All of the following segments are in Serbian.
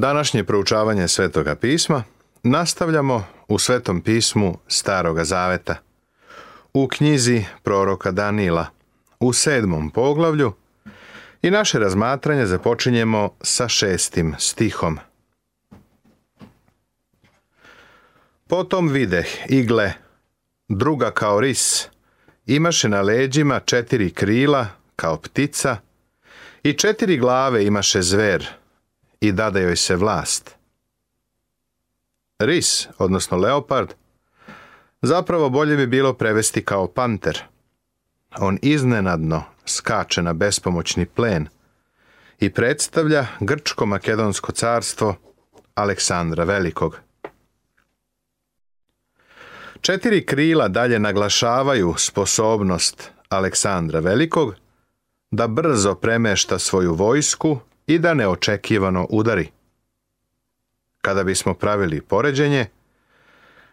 Današnje proučavanje Svetoga pisma nastavljamo u Svetom pismu Staroga Zaveta. U knjizi proroka Danila, u sedmom poglavlju i naše razmatranje započinjemo sa šestim stihom. Potom videh igle, druga kao ris, imaše na leđima četiri krila kao ptica i četiri glave imaše zver – i dade joj se vlast. Ris, odnosno leopard, zapravo bolje bi bilo prevesti kao panter. On iznenadno skače na bespomoćni plen i predstavlja grčko-makedonsko carstvo Aleksandra Velikog. Četiri krila dalje naglašavaju sposobnost Aleksandra Velikog da brzo premešta svoju vojsku i da neočekivano udari. Kada bismo pravili poređenje,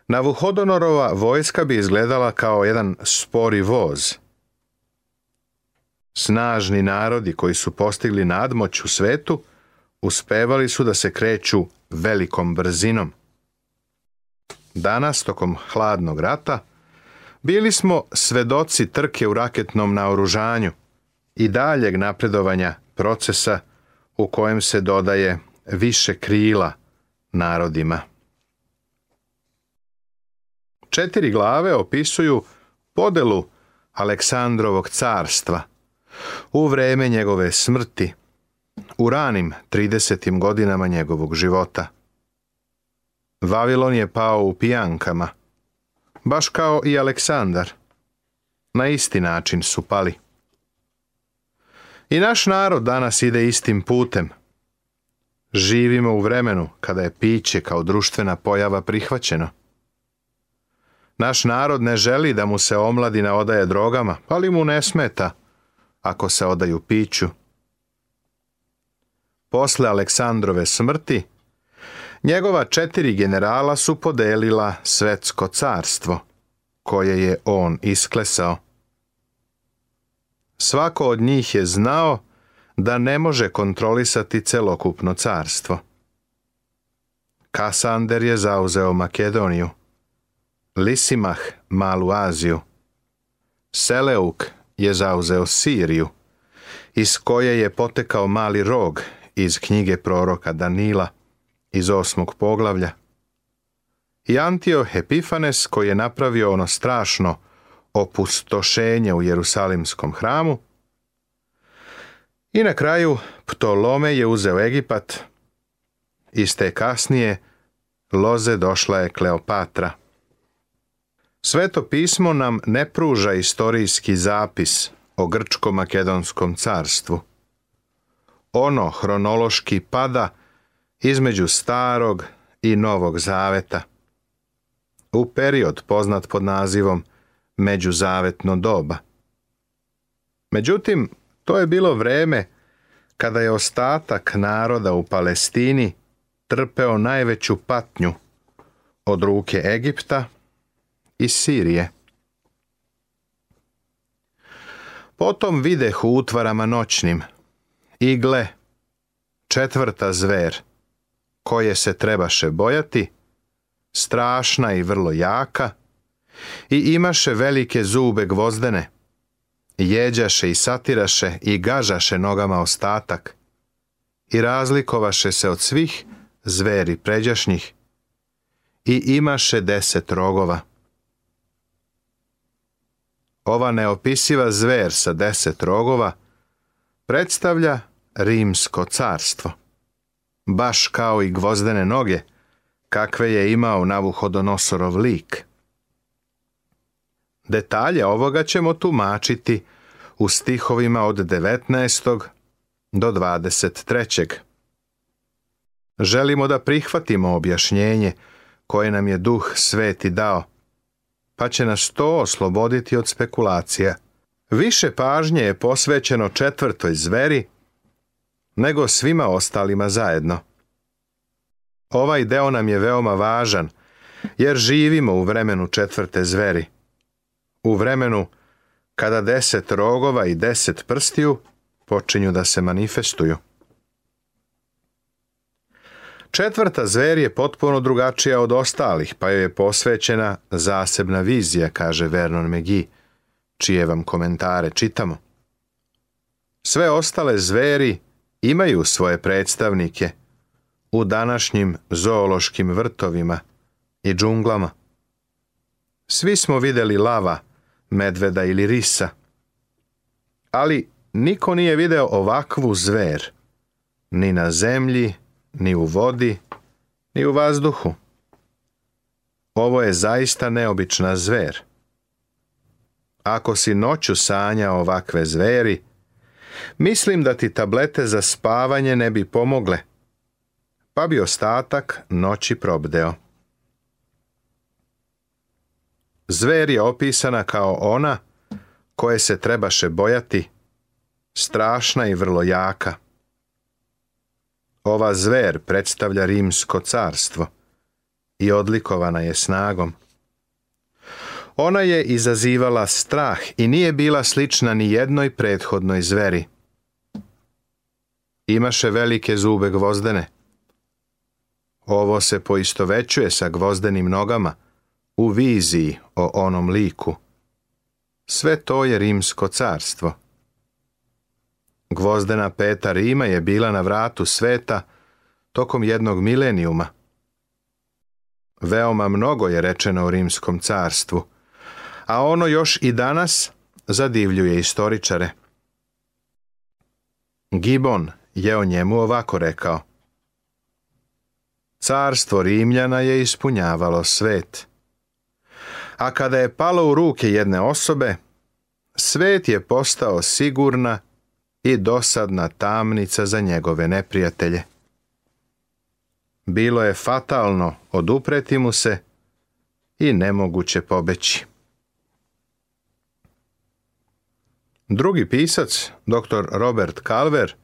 Navuhodonorova vojska bi izgledala kao jedan spori voz. Snažni narodi koji su postigli nadmoć u svetu uspevali su da se kreću velikom brzinom. Danas, tokom hladnog rata, bili smo svedoci trke u raketnom naoružanju i daljeg napredovanja procesa u kojem se dodaje više krila narodima. Četiri glave opisuju podelu Aleksandrovog carstva u vreme njegove smrti, u ranim 30. godinama njegovog života. Vavilon je pao u pijankama, baš kao i Aleksandar. Na isti način su pali. I naš narod danas ide istim putem. Živimo u vremenu kada je piće kao društvena pojava prihvaćeno. Naš narod ne želi da mu se omladina odaje drogama, ali mu ne smeta ako se odaju piću. Posle Aleksandrove smrti, njegova četiri generala su podelila svetsko carstvo, koje je on isklesao. Svako od njih je znao da ne može kontrolisati celokupno carstvo. Kasander je zauzeo Makedoniju, Lisimah Malu Aziju, Seleuk je zauzeo Siriju, iz koje je potekao mali rog iz knjige proroka Danila iz osmog poglavlja. I Antio Epifanes koji je napravio ono strašno opustošenje u Jerusalimskom hramu. I na kraju Ptolome je uzeo Egipat. Iste kasnije loze došla je Kleopatra. Sveto pismo nam ne pruža istorijski zapis o grčko-makedonskom carstvu. Ono hronološki pada između starog i novog zaveta. U period poznat pod nazivom međuzavetno doba. Međutim, to je bilo vreme kada je ostatak naroda u Palestini trpeo najveću patnju od ruke Egipta i Sirije. Potom videh u utvarama noćnim, igle, četvrta zver, koje se trebaše bojati, strašna i vrlo jaka, i imaše velike zube gvozdene. Jeđaše i satiraše i gažaše nogama ostatak. I razlikovaše se od svih zveri pređašnjih. I imaše deset rogova. Ova neopisiva zver sa deset rogova predstavlja rimsko carstvo. Baš kao i gvozdene noge, kakve je imao Navuhodonosorov lik. Detalje ovoga ćemo tumačiti u stihovima od 19. do 23. Želimo da prihvatimo objašnjenje koje nam je duh sveti dao, pa će nas to osloboditi od spekulacija. Više pažnje je posvećeno četvrtoj zveri nego svima ostalima zajedno. Ovaj deo nam je veoma važan, jer živimo u vremenu četvrte zveri – u vremenu kada deset rogova i deset prstiju počinju da se manifestuju. Četvrta zver je potpuno drugačija od ostalih, pa joj je posvećena zasebna vizija, kaže Vernon McGee, čije vam komentare čitamo. Sve ostale zveri imaju svoje predstavnike u današnjim zoološkim vrtovima i džunglama. Svi smo videli lava, medveda ili risa. Ali niko nije video ovakvu zver, ni na zemlji, ni u vodi, ni u vazduhu. Ovo je zaista neobična zver. Ako si noću sanja ovakve zveri, mislim da ti tablete za spavanje ne bi pomogle, pa bi ostatak noći probdeo. Zver je opisana kao ona koje se trebaše bojati, strašna i vrlo jaka. Ova zver predstavlja rimsko carstvo i odlikovana je snagom. Ona je izazivala strah i nije bila slična ni jednoj prethodnoj zveri. Imaše velike zube gvozdene. Ovo se poistovećuje sa gvozdenim nogama – u viziji o onom liku. Sve to je rimsko carstvo. Gvozdena peta Rima je bila na vratu sveta tokom jednog milenijuma. Veoma mnogo je rečeno o rimskom carstvu, a ono još i danas zadivljuje istoričare. Gibon je o njemu ovako rekao. Carstvo Rimljana je ispunjavalo svet a kada je palo u ruke jedne osobe, svet je postao sigurna i dosadna tamnica za njegove neprijatelje. Bilo je fatalno odupreti mu se i nemoguće pobeći. Drugi pisac, dr. Robert Calver,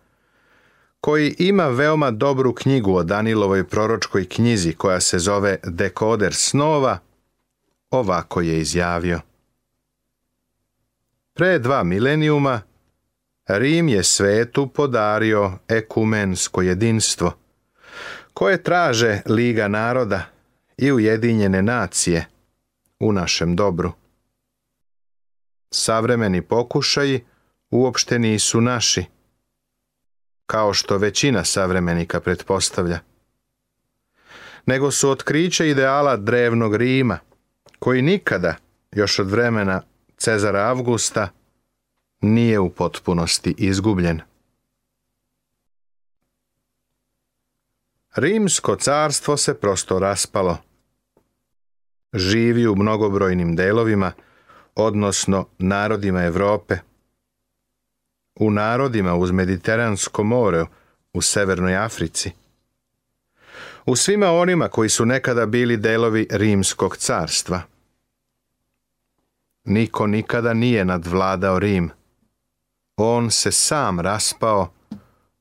koji ima veoma dobru knjigu o Danilovoj proročkoj knjizi koja se zove Dekoder snova, ovako je izjavio. Pre dva milenijuma Rim je svetu podario ekumensko jedinstvo, koje traže Liga naroda i Ujedinjene nacije u našem dobru. Savremeni pokušaji uopšte nisu naši, kao što većina savremenika pretpostavlja, nego su otkriće ideala drevnog Rima – koji nikada, još od vremena Cezara Avgusta, nije u potpunosti izgubljen. Rimsko carstvo se prosto raspalo. Živi u mnogobrojnim delovima, odnosno narodima Europe. U narodima uz Mediteransko more, u Severnoj Africi. U svima onima koji su nekada bili delovi Rimskog carstva – Niko nikada nije nadvladao Rim. On se sam raspao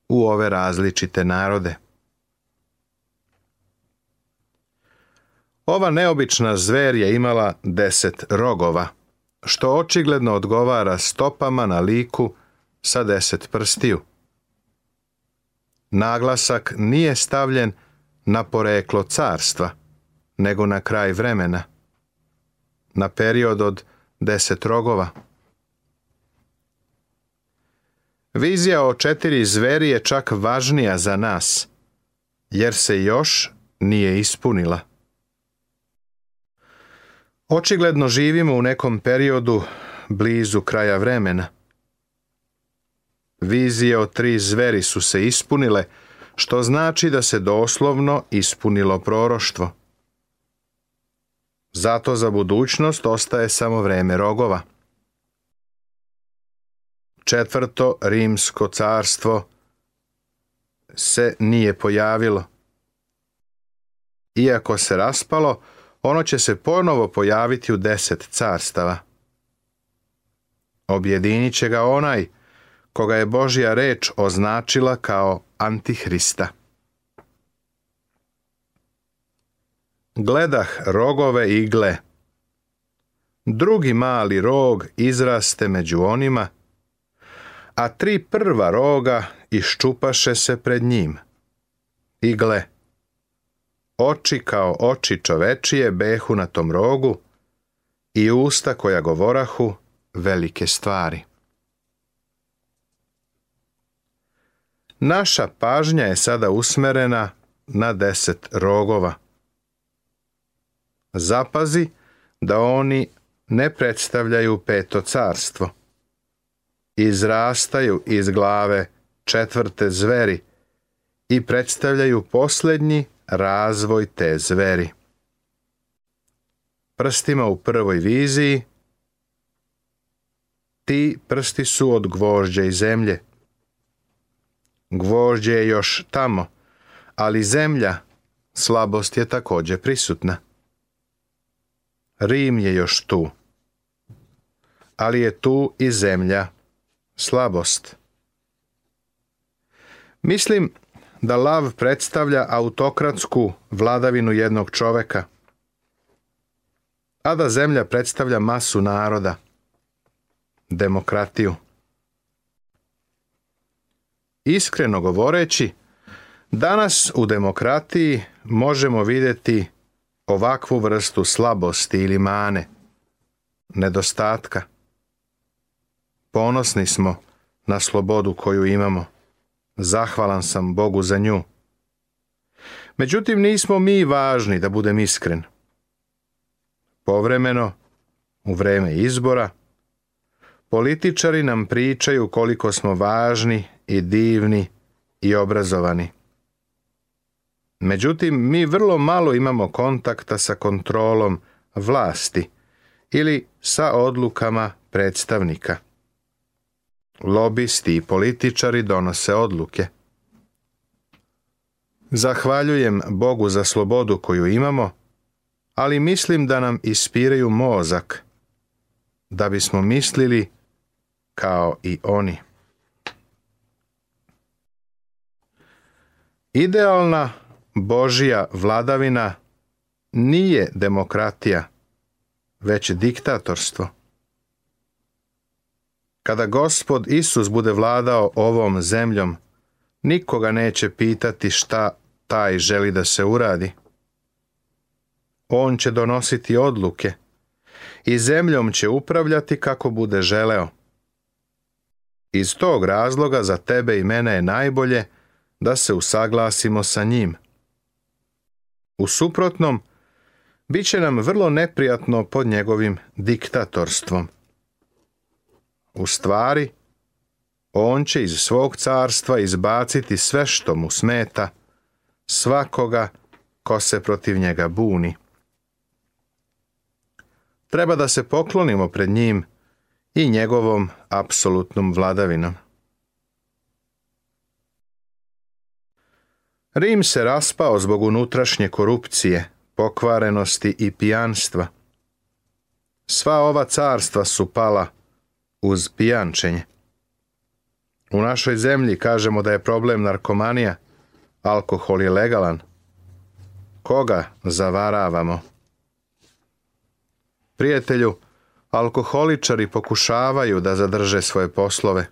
u ove različite narode. Ova neobična zver je imala deset rogova, što očigledno odgovara stopama na liku sa deset prstiju. Naglasak nije stavljen na poreklo carstva, nego na kraj vremena. Na period od deset rogova. Vizija o četiri zveri je čak važnija za nas, jer se još nije ispunila. Očigledno živimo u nekom periodu blizu kraja vremena. Vizije o tri zveri su se ispunile, što znači da se doslovno ispunilo proroštvo. Zato za budućnost ostaje samo vreme rogova. Četvrto rimsko carstvo se nije pojavilo. Iako se raspalo, ono će se ponovo pojaviti u deset carstava. Objedinit će ga onaj koga je Božja reč označila kao Antihrista. gledah rogove igle. Drugi mali rog izraste među onima, a tri prva roga iščupaše se pred njim. Igle, oči kao oči čovečije behu na tom rogu i usta koja govorahu velike stvari. Naša pažnja je sada usmerena na deset rogova. Zapazi da oni ne predstavljaju peto carstvo. Izrastaju iz glave četvrte zveri i predstavljaju posljednji razvoj te zveri. Prstima u prvoj viziji ti prsti su od gvožđa i zemlje. Gvožđe je još tamo, ali zemlja, slabost je također prisutna. Rim je još tu. Ali je tu i zemlja. Slabost. Mislim da lav predstavlja autokratsku vladavinu jednog čoveka, a da zemlja predstavlja masu naroda, demokratiju. Iskreno govoreći, danas u demokratiji možemo vidjeti ovakvu vrstu slabosti ili mane, nedostatka. Ponosni smo na slobodu koju imamo. Zahvalan sam Bogu za nju. Međutim, nismo mi važni, da budem iskren. Povremeno, u vreme izbora, političari nam pričaju koliko smo važni i divni i obrazovani. Međutim, mi vrlo malo imamo kontakta sa kontrolom vlasti ili sa odlukama predstavnika. Lobisti i političari donose odluke. Zahvaljujem Bogu za slobodu koju imamo, ali mislim da nam ispiraju mozak, da bismo mislili kao i oni. Idealna Božija vladavina nije demokratija, već diktatorstvo. Kada gospod Isus bude vladao ovom zemljom, nikoga neće pitati šta taj želi da se uradi. On će donositi odluke i zemljom će upravljati kako bude želeo. Iz tog razloga za tebe i mene je najbolje da se usaglasimo sa njim. U suprotnom, bit će nam vrlo neprijatno pod njegovim diktatorstvom. U stvari, on će iz svog carstva izbaciti sve što mu smeta, svakoga ko se protiv njega buni. Treba da se poklonimo pred njim i njegovom apsolutnom vladavinom. Rim se raspao zbog unutrašnje korupcije, pokvarenosti i pijanstva. Sva ova carstva su pala uz pijančenje. U našoj zemlji kažemo da je problem narkomanija, alkohol je legalan. Koga zavaravamo? Prijatelju, alkoholičari pokušavaju da zadrže svoje poslove.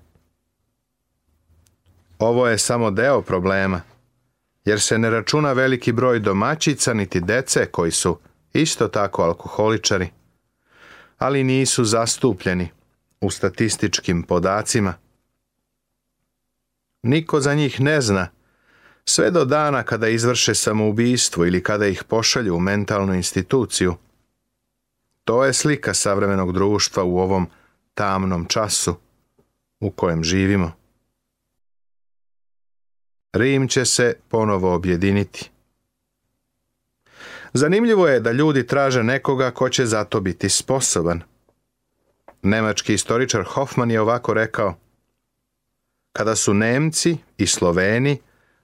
Ovo je samo deo problema jer se ne računa veliki broj domaćica niti dece koji su isto tako alkoholičari, ali nisu zastupljeni u statističkim podacima. Niko za njih ne zna, sve do dana kada izvrše samoubistvo ili kada ih pošalju u mentalnu instituciju. To je slika savremenog društva u ovom tamnom času u kojem živimo. Rim će se ponovo objediniti. Zanimljivo je da ljudi traže nekoga ko će za to biti sposoban. Nemački istoričar Hoffman je ovako rekao Kada su Nemci i Sloveni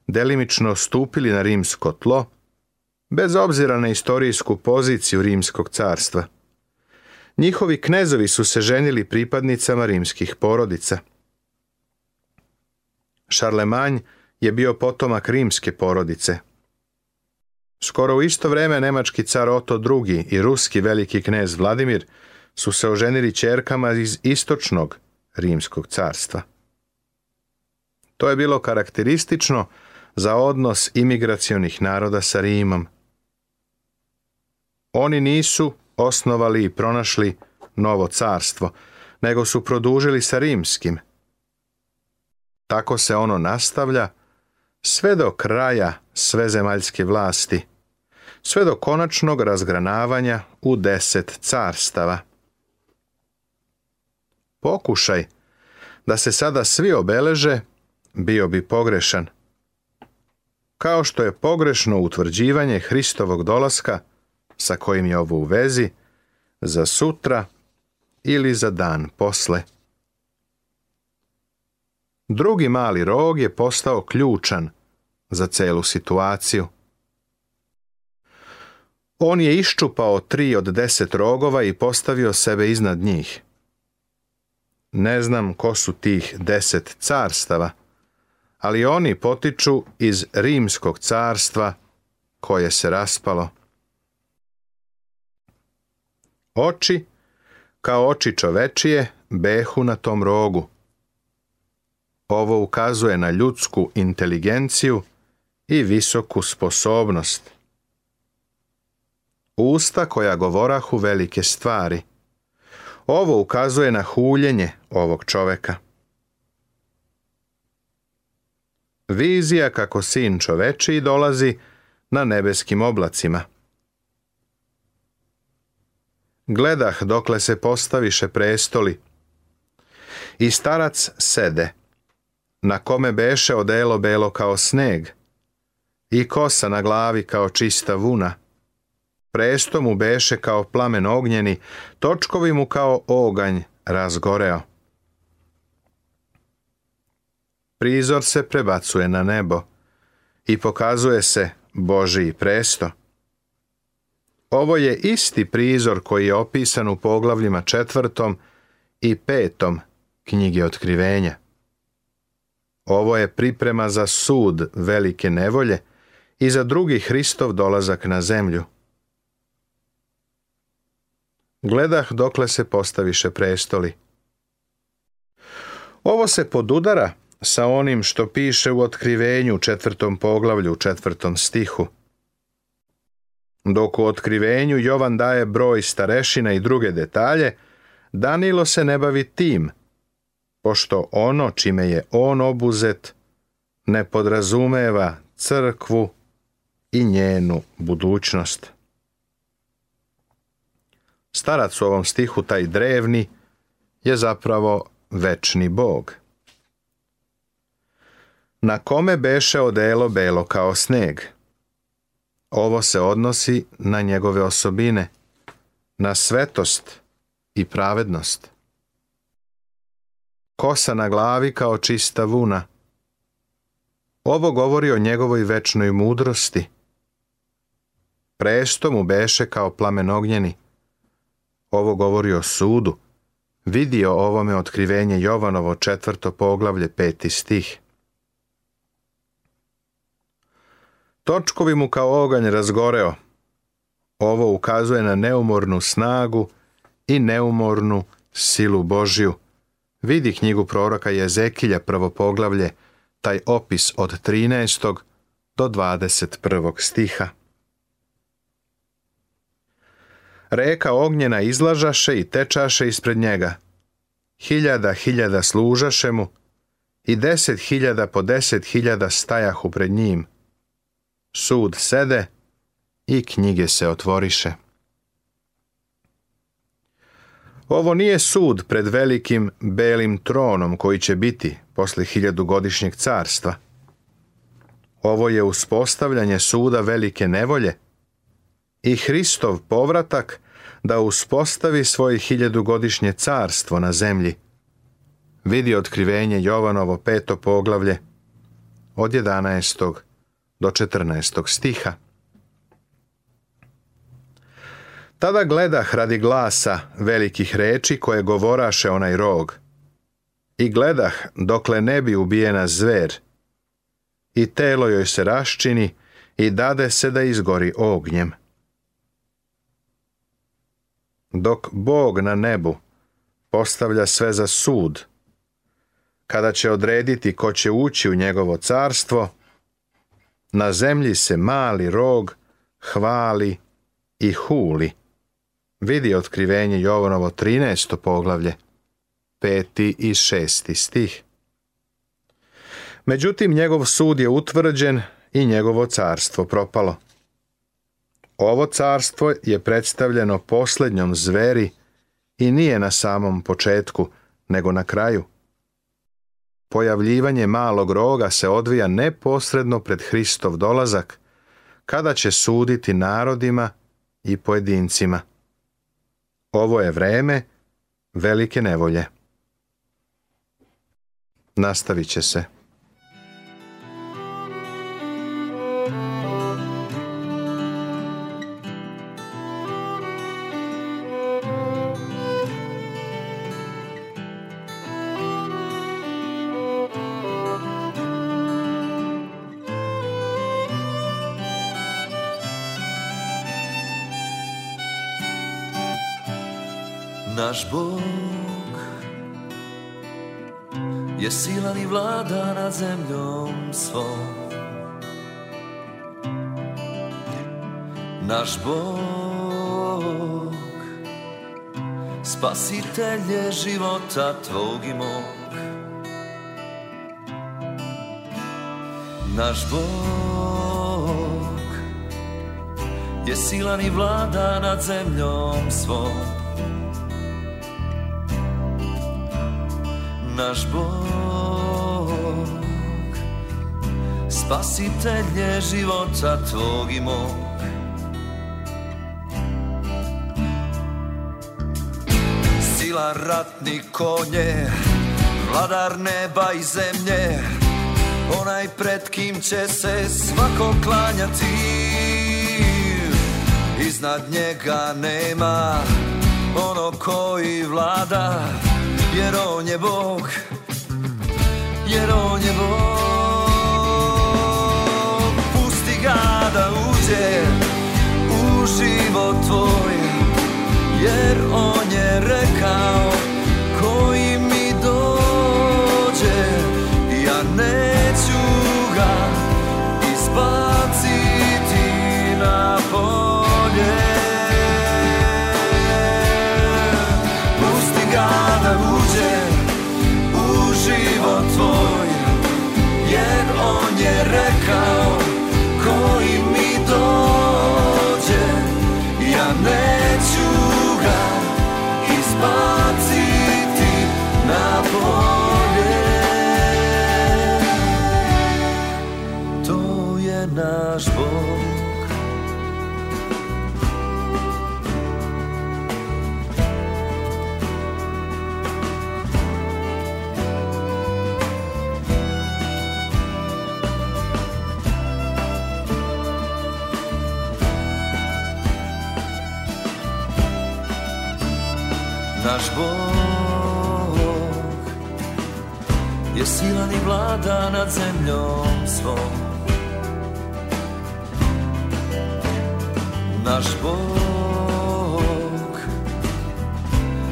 delimično stupili na rimsko tlo, bez obzira na istorijsku poziciju rimskog carstva, njihovi knezovi su se ženili pripadnicama rimskih porodica. Šarlemanj je bio potomak rimske porodice. Skoro u isto vrijeme nemački car Oto II i ruski veliki knez Vladimir su se oženili čerkama iz istočnog rimskog carstva. To je bilo karakteristično za odnos imigracionih naroda sa Rimom. Oni nisu osnovali i pronašli novo carstvo, nego su produžili sa rimskim. Tako se ono nastavlja sve do kraja svezemaljske vlasti, sve do konačnog razgranavanja u deset carstava. Pokušaj da se sada svi obeleže bio bi pogrešan. Kao što je pogrešno utvrđivanje Hristovog dolaska, sa kojim je ovo u vezi, za sutra ili za dan posle. Drugi mali rog je postao ključan za celu situaciju. On je iščupao tri od deset rogova i postavio sebe iznad njih. Ne znam ko su tih deset carstava, ali oni potiču iz rimskog carstva koje se raspalo. Oči, kao oči čovečije, behu na tom rogu. Ovo ukazuje na ljudsku inteligenciju i visoku sposobnost. Usta koja govorahu velike stvari. Ovo ukazuje na huljenje ovog čoveka. Vizija kako sin čoveči dolazi na nebeskim oblacima. Gledah dokle se postaviše prestoli. I starac sede na kome beše odelo belo kao sneg, i kosa na glavi kao čista vuna. Presto mu beše kao plamen ognjeni, točkovi mu kao oganj razgoreo. Prizor se prebacuje na nebo i pokazuje se Božiji presto. Ovo je isti prizor koji je opisan u poglavljima četvrtom i petom knjige otkrivenja. Ovo je priprema za sud velike nevolje i za drugi Hristov dolazak na zemlju. Gledah dokle se postaviše prestoli. Ovo se podudara sa onim što piše u otkrivenju četvrtom poglavlju, četvrtom stihu. Dok u otkrivenju Jovan daje broj starešina i druge detalje, Danilo se ne bavi tim – pošto ono čime je on obuzet ne podrazumeva crkvu i njenu budućnost. Starac u ovom stihu, taj drevni, je zapravo večni bog. Na kome beše odelo belo kao sneg? Ovo se odnosi na njegove osobine, na svetost i pravednost kosa na glavi kao čista vuna. Ovo govori o njegovoj večnoj mudrosti. Presto mu beše kao plamen ognjeni. Ovo govori o sudu. Vidio ovome otkrivenje Jovanovo četvrto poglavlje peti stih. Točkovi mu kao oganj razgoreo. Ovo ukazuje na neumornu snagu i neumornu silu Božju vidi knjigu proroka Jezekilja prvo poglavlje, taj opis od 13. do 21. stiha. Reka ognjena izlažaše i tečaše ispred njega. Hiljada hiljada služaše mu i deset hiljada po deset hiljada stajahu pred njim. Sud sede i knjige se otvoriše. Ovo nije sud pred velikim belim tronom koji će biti posle hiljadugodišnjeg carstva. Ovo je uspostavljanje suda velike nevolje i Hristov povratak da uspostavi svoje hiljadugodišnje carstvo na zemlji. Vidi otkrivenje Jovanovo peto poglavlje od 11. do 14. stiha. Tada gledah radi glasa velikih reči koje govoraše onaj rog. I gledah dokle ne bi ubijena zver. I telo joj se raščini i dade se da izgori ognjem. Dok Bog na nebu postavlja sve za sud, kada će odrediti ko će ući u njegovo carstvo, na zemlji se mali rog hvali i huli. Vidi otkrivenje Jovanovo 13. poglavlje, 5. i 6. stih. Međutim, njegov sud je utvrđen i njegovo carstvo propalo. Ovo carstvo je predstavljeno posljednjom zveri i nije na samom početku, nego na kraju. Pojavljivanje malog roga se odvija neposredno pred Hristov dolazak, kada će suditi narodima i pojedincima. Ovo je vreme velike nevolje. Nastavit će se. Naš Bog je silan i vlada nad zemljom svom. Naš Bog spasitelj je života tvog i mog. Naš Bog je silan i vlada nad zemljom svom. naš Bog je života tvog i mog Sila ratni konje Vladar neba i zemlje Onaj pred kim će se svako klanjati Iznad njega nema Ono koji vlada jer on je Bog, jer on je Bog. Pusti ga da uđe u život tvoj, jer on je rekao nad zemljom svom Naš Bog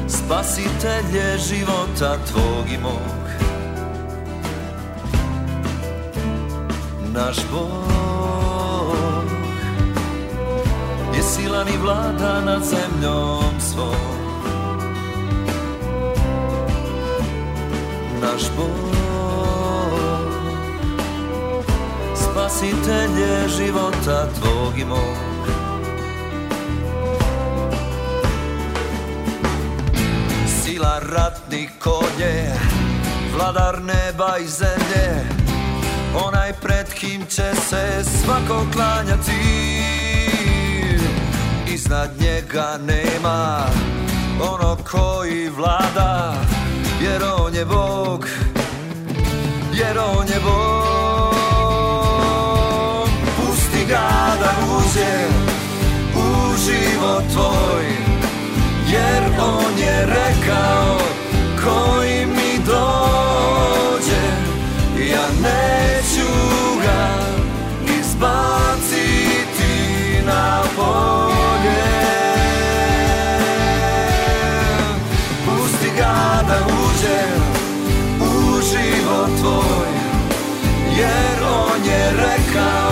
Spasitelj života tvog i mog Naš Bog Je silan i vlada nad zemljom svom Naš Bog spasitelje života tvog i mog. Sila ratni konje, vladar neba i zemlje, onaj pred kim će se svako klanjati. Iznad njega nema ono koji vlada, jer on je Bog, jer on je Bog. uđe u život tvoj Jer on je rekao koji mi dođe Ja neću ga izbaciti na polje Pusti ga da uđe u život tvoj Jer on je rekao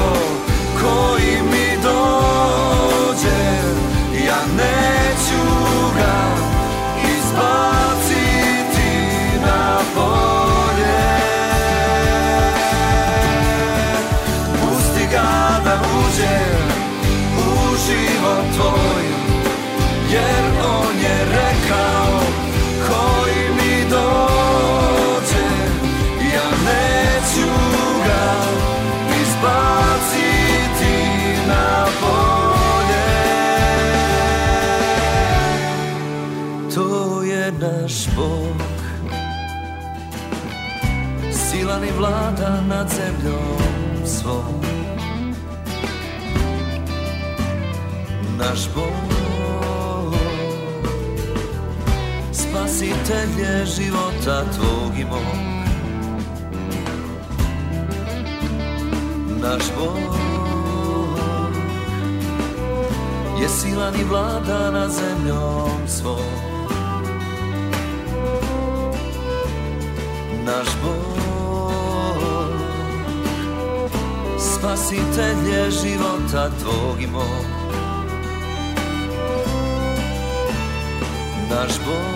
spasitelje života tvog i mog Naš Bog je silan i vlada na zemljom svom Naš Bog spasitelje života tvog i mog Naš Bog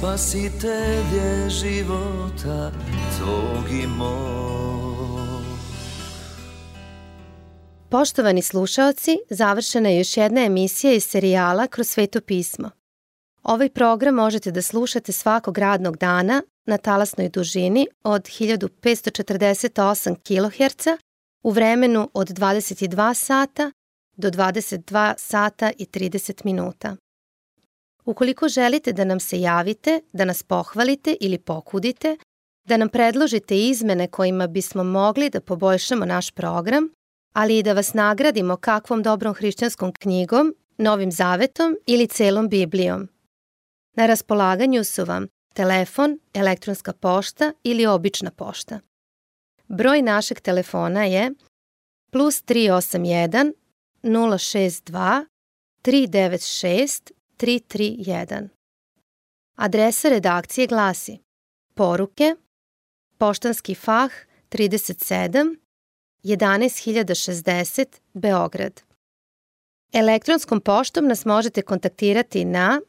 spasitelje života tvog i Poštovani slušaoci, završena je još jedna emisija iz serijala Kroz sveto pismo. Ovaj program možete da slušate svakog radnog dana na talasnoj dužini od 1548 kHz u vremenu od 22 sata do 22 sata i 30 minuta. Ukoliko želite da nam se javite, da nas pohvalite ili pokudite, da nam predložite izmene kojima bismo mogli da poboljšamo naš program, ali i da vas nagradimo kakvom dobrom hrišćanskom knjigom, novim zavetom ili celom Biblijom. Na raspolaganju su vam telefon, elektronska pošta ili obična pošta. Broj našeg telefona je plus 381 062 396 331. Adresa redakcije glasi Poruke, Poštanski fah 37 11060 Beograd. Elektronskom poštom nas možete kontaktirati na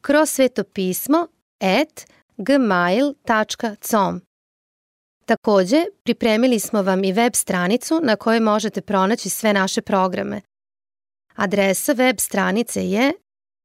kroz svetopismo at gmail.com. Također, pripremili smo vam i web stranicu na kojoj možete pronaći sve naše programe. Adresa web stranice je